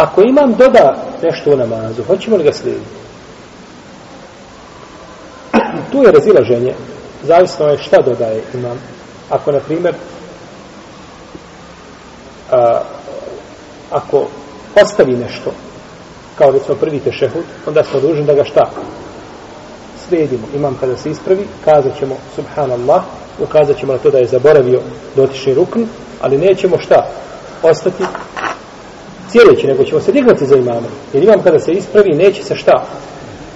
Ako imam doda nešto u namazu, hoćemo li ga slijediti? Tu je razilaženje. Zavisno je šta dodaje imam. Ako, na primjer, a, ako ostavi nešto, kao recimo prvi tešehud, onda smo dužni da ga šta? Slijedimo. Imam kada se ispravi, kazat ćemo subhanallah, ukazat ćemo na to da je zaboravio dotični rukn, ali nećemo šta? Ostati cijedeći, nego ćemo se dignuti za imama. Jer imam kada se ispravi, neće se šta?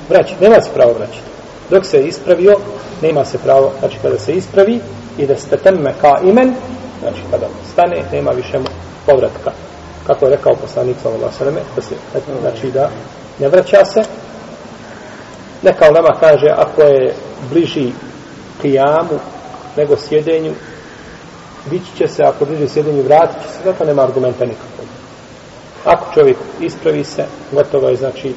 Vraćati. Nema se pravo vraćati. Dok se je ispravio, nema se pravo, znači kada se ispravi i da ste temme ka imen, znači kada stane, nema više povratka. Kako je rekao poslanik sallallahu alejhi da se znači da ne vraća se. Neka ulema kaže ako je bliži kijamu nego sjedenju, bići će se, ako bliži sjedenju, vratit će se, zato nema argumenta nikakvog. Ako čovjek ispravi se, gotovo je, znači,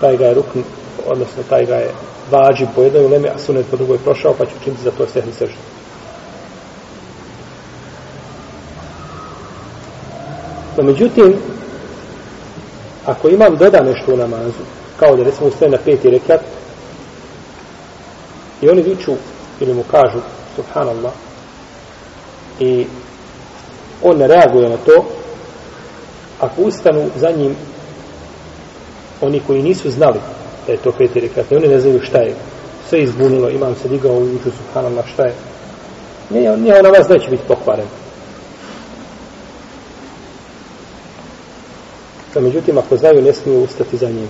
taj ga je rukn, odnosno taj ga je vađi po jednoj uleme, a sunet po drugoj prošao, pa će učiniti za to sehni sržu. No, međutim, ako imam doda nešto u namazu, kao da recimo ustaje na peti rekat, i oni viču ili mu kažu, subhanallah, i on ne reaguje na to, ako ustanu za njim oni koji nisu znali da je to peti rekat, oni ne znaju šta je, sve izbunilo, imam se digao u uču subhanallah, šta je, nije, nije on na vas neće biti pokvaren. No, međutim, ako znaju, ne smiju ustati za njim.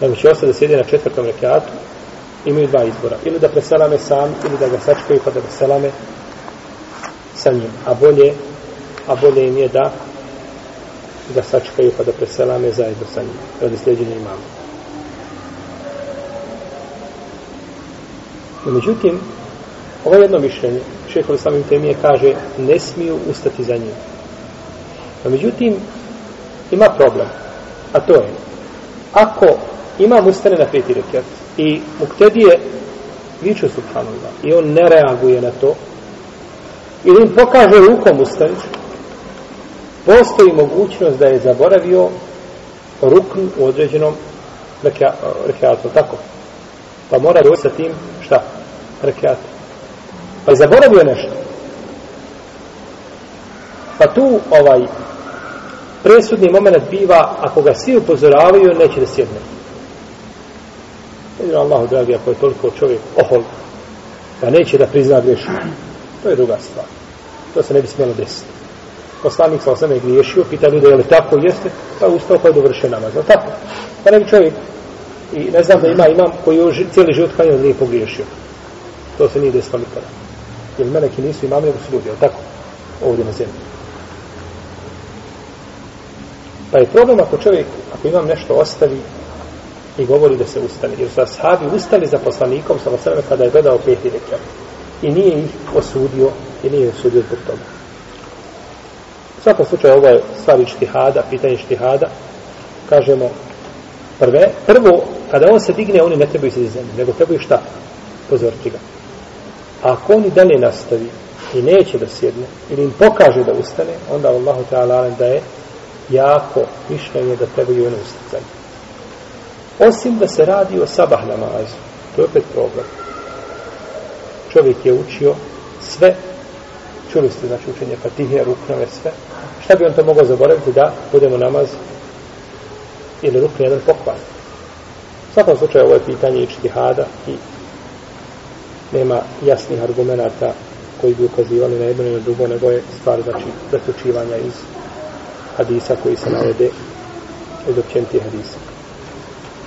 Nego će ostati da sjede na četvrtom rekatu, imaju dva izbora. Ili da preselame sam, ili da ga sačkaju pa da ga selame sa njim. A bolje, a bolje im je da da sačekaju pa da preselame zajedno sa njim. Radi sljeđenja imamo. No, međutim, ovo jedno mišljenje, šehol samim temije kaže, ne smiju ustati za njim. No, međutim, ima problem. A to je, ako imam ustane na peti rekat i muktedije viču subhanallah i on ne reaguje na to ili im pokaže rukom ustanić, postoji mogućnost da je zaboravio rukn u određenom rekiatu, tako? Pa mora doći sa tim, šta? Rekiat. Pa je zaboravio nešto. Pa tu ovaj presudni moment biva, ako ga svi upozoravaju, neće da sjedne. Jedino Allahu dragi, ako je toliko čovjek ohol, pa neće da prizna grešku. To je druga stvar. To se ne bi smjelo desiti. Poslanik sa osam je griješio, pita ljude, je li tako jeste, pa ustao pa je dovršio namaz. Je tako. Pa ne bi čovjek, i ne znam da ima imam koji je cijeli život kanjel nije pogriješio. To se nije desilo nikada. Jer meleki nisu imami, nego su ljudi, tako? Ovdje na zemlji. Pa je problem ako čovjek, ako imam nešto ostavi i govori da se ustane. Jer su ashabi ustali za poslanikom sa vasrame kada je gledao peti rekat. I nije ih osudio i nije osudio zbog toga. U svakom slučaju ovo je stvari štihada, pitanje štihada. Kažemo prve, prvo, kada on se digne, oni ne trebaju se iz zemlje, nego trebaju šta? Pozoriti ga. A ako oni dalje nastavi i neće da sjedne, ili im pokaže da ustane, onda Allahu ta'ala da je jako mišljenje da trebaju ono usticanje. Osim da se radi o sabah namazu. To je opet problem. Čovjek je učio sve, čuli ste znači učenje Fatihe, ruknove, sve. Šta bi on to mogao zaboraviti da budemo namaz ili rukni jedan pokvar? U svakom slučaju ovo je pitanje i čtihada i nema jasnih argumenta koji bi ukazivali na jedno i na drugo, nego je stvar znači zaključivanja iz hadisa koji se navede iz općenitih hadisa.